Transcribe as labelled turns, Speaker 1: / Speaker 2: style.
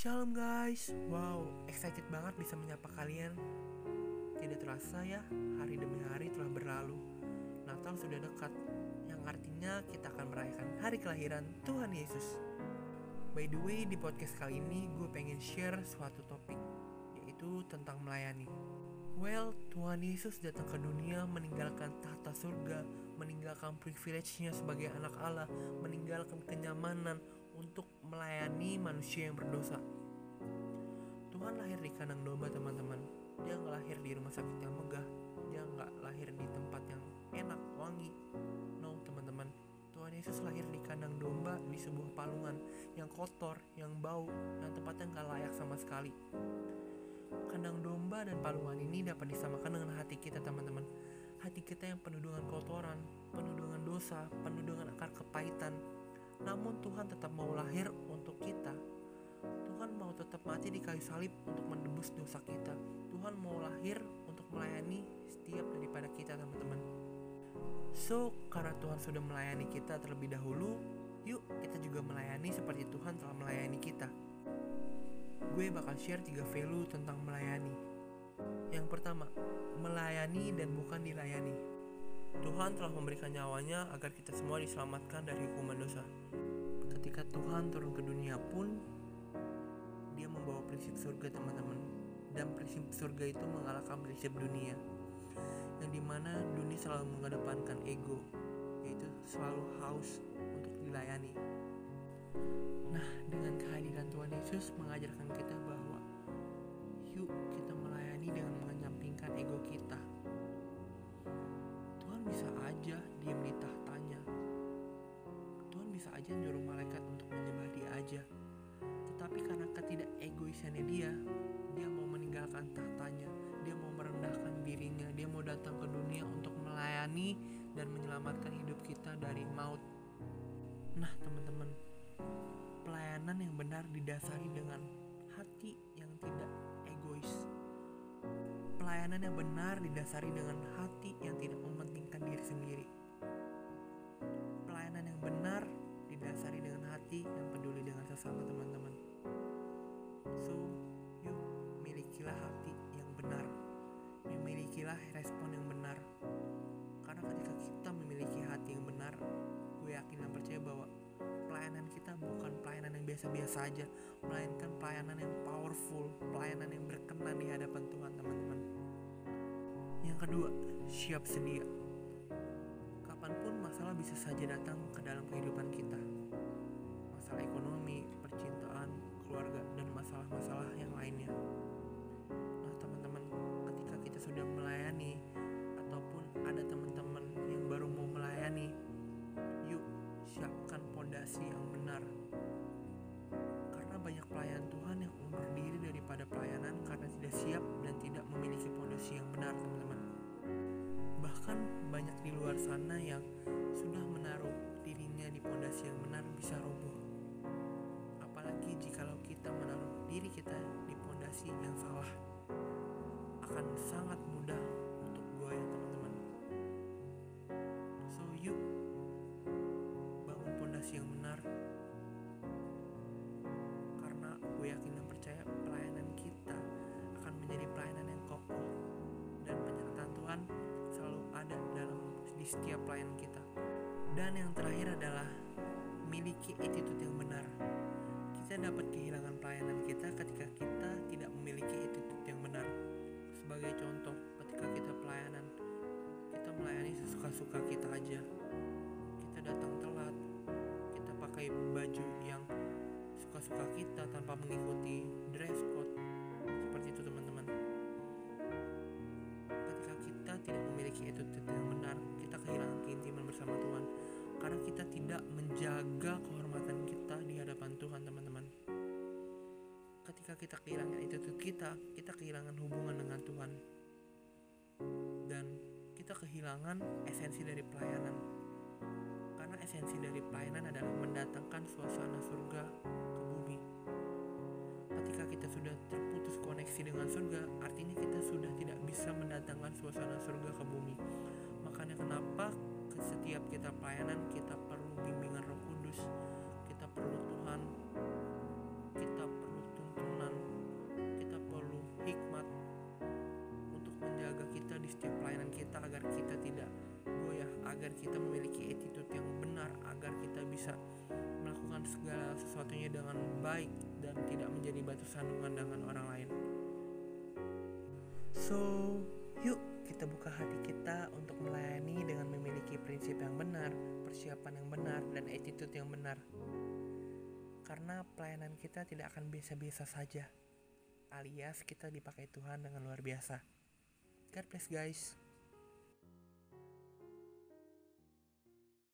Speaker 1: Shalom guys, wow, excited banget bisa menyapa kalian. Tidak terasa ya, hari demi hari telah berlalu. Natal sudah dekat, yang artinya kita akan merayakan hari kelahiran Tuhan Yesus. By the way, di podcast kali ini gue pengen share suatu topik, yaitu tentang melayani. Well, Tuhan Yesus datang ke dunia meninggalkan tahta surga, meninggalkan privilege-nya sebagai anak Allah, meninggalkan kenyamanan untuk melayani manusia yang berdosa. Tuhan lahir di kandang domba teman-teman. Dia nggak lahir di rumah sakit yang megah. Dia nggak lahir di tempat yang enak, wangi. No teman-teman. Tuhan Yesus lahir di kandang domba di sebuah palungan yang kotor, yang bau, yang tempatnya nggak layak sama sekali. Kandang domba dan palungan ini dapat disamakan dengan hati kita teman-teman. Hati kita yang penuh dengan kotoran, penuh dengan dosa, penuh dengan akar kepahitan, namun Tuhan tetap mau lahir untuk kita. Tuhan mau tetap mati di kayu salib untuk menebus dosa kita. Tuhan mau lahir untuk melayani setiap daripada kita, teman-teman. So, karena Tuhan sudah melayani kita terlebih dahulu, yuk kita juga melayani seperti Tuhan telah melayani kita. Gue bakal share tiga value tentang melayani. Yang pertama, melayani dan bukan dilayani. Tuhan telah memberikan nyawanya agar kita semua diselamatkan dari hukuman dosa. Ketika Tuhan turun ke dunia pun, dia membawa prinsip surga teman-teman. Dan prinsip surga itu mengalahkan prinsip dunia. Yang di mana dunia selalu mengedepankan ego, yaitu selalu haus untuk dilayani. Nah, dengan kehadiran Tuhan Yesus mengajarkan kita bahwa aja nyuruh malaikat untuk menyembah dia aja. Tetapi karena ketidak egoisannya dia, dia mau meninggalkan tahtanya, dia mau merendahkan dirinya, dia mau datang ke dunia untuk melayani dan menyelamatkan hidup kita dari maut. Nah, teman-teman, pelayanan yang benar didasari dengan hati yang tidak egois. Pelayanan yang benar didasari dengan hati yang tidak sesama teman-teman. So, yuk milikilah hati yang benar. Memilikilah respon yang benar. Karena ketika kita memiliki hati yang benar, gue yakin dan percaya bahwa pelayanan kita bukan pelayanan yang biasa-biasa aja, melainkan pelayanan yang powerful, pelayanan yang berkenan di hadapan Tuhan, teman-teman. Yang kedua, siap sedia. Kapan pun masalah bisa saja datang ke dalam kehidupan kita. Siapkan pondasi yang benar. Karena banyak pelayan Tuhan yang undur diri daripada pelayanan karena tidak siap dan tidak memiliki pondasi yang benar, teman-teman. Bahkan banyak di luar sana yang sudah menaruh dirinya di pondasi yang benar bisa roboh. Apalagi jikalau kita menaruh diri kita di pondasi yang salah, akan sangat setiap pelayanan kita. Dan yang terakhir adalah miliki attitude yang benar. Kita dapat kehilangan pelayanan kita ketika kita tidak memiliki attitude yang benar. Sebagai contoh ketika kita pelayanan kita melayani sesuka-suka kita aja. Kita datang telat kita pakai baju yang suka-suka kita tanpa mengikuti kita kehilangan attitude kita kita kehilangan hubungan dengan Tuhan dan kita kehilangan esensi dari pelayanan karena esensi dari pelayanan adalah mendatangkan suasana surga ke bumi. Ketika kita sudah terputus koneksi dengan surga, artinya kita sudah tidak bisa mendatangkan suasana surga ke bumi. Makanya kenapa ke setiap kita pelayanan kita perlu bimbingan Roh Kudus, agar kita memiliki attitude yang benar agar kita bisa melakukan segala sesuatunya dengan baik dan tidak menjadi batu sandungan dengan orang lain. So, yuk kita buka hati kita untuk melayani dengan memiliki prinsip yang benar, persiapan yang benar, dan attitude yang benar. Karena pelayanan kita tidak akan biasa-biasa saja, alias kita dipakai Tuhan dengan luar biasa. God bless guys.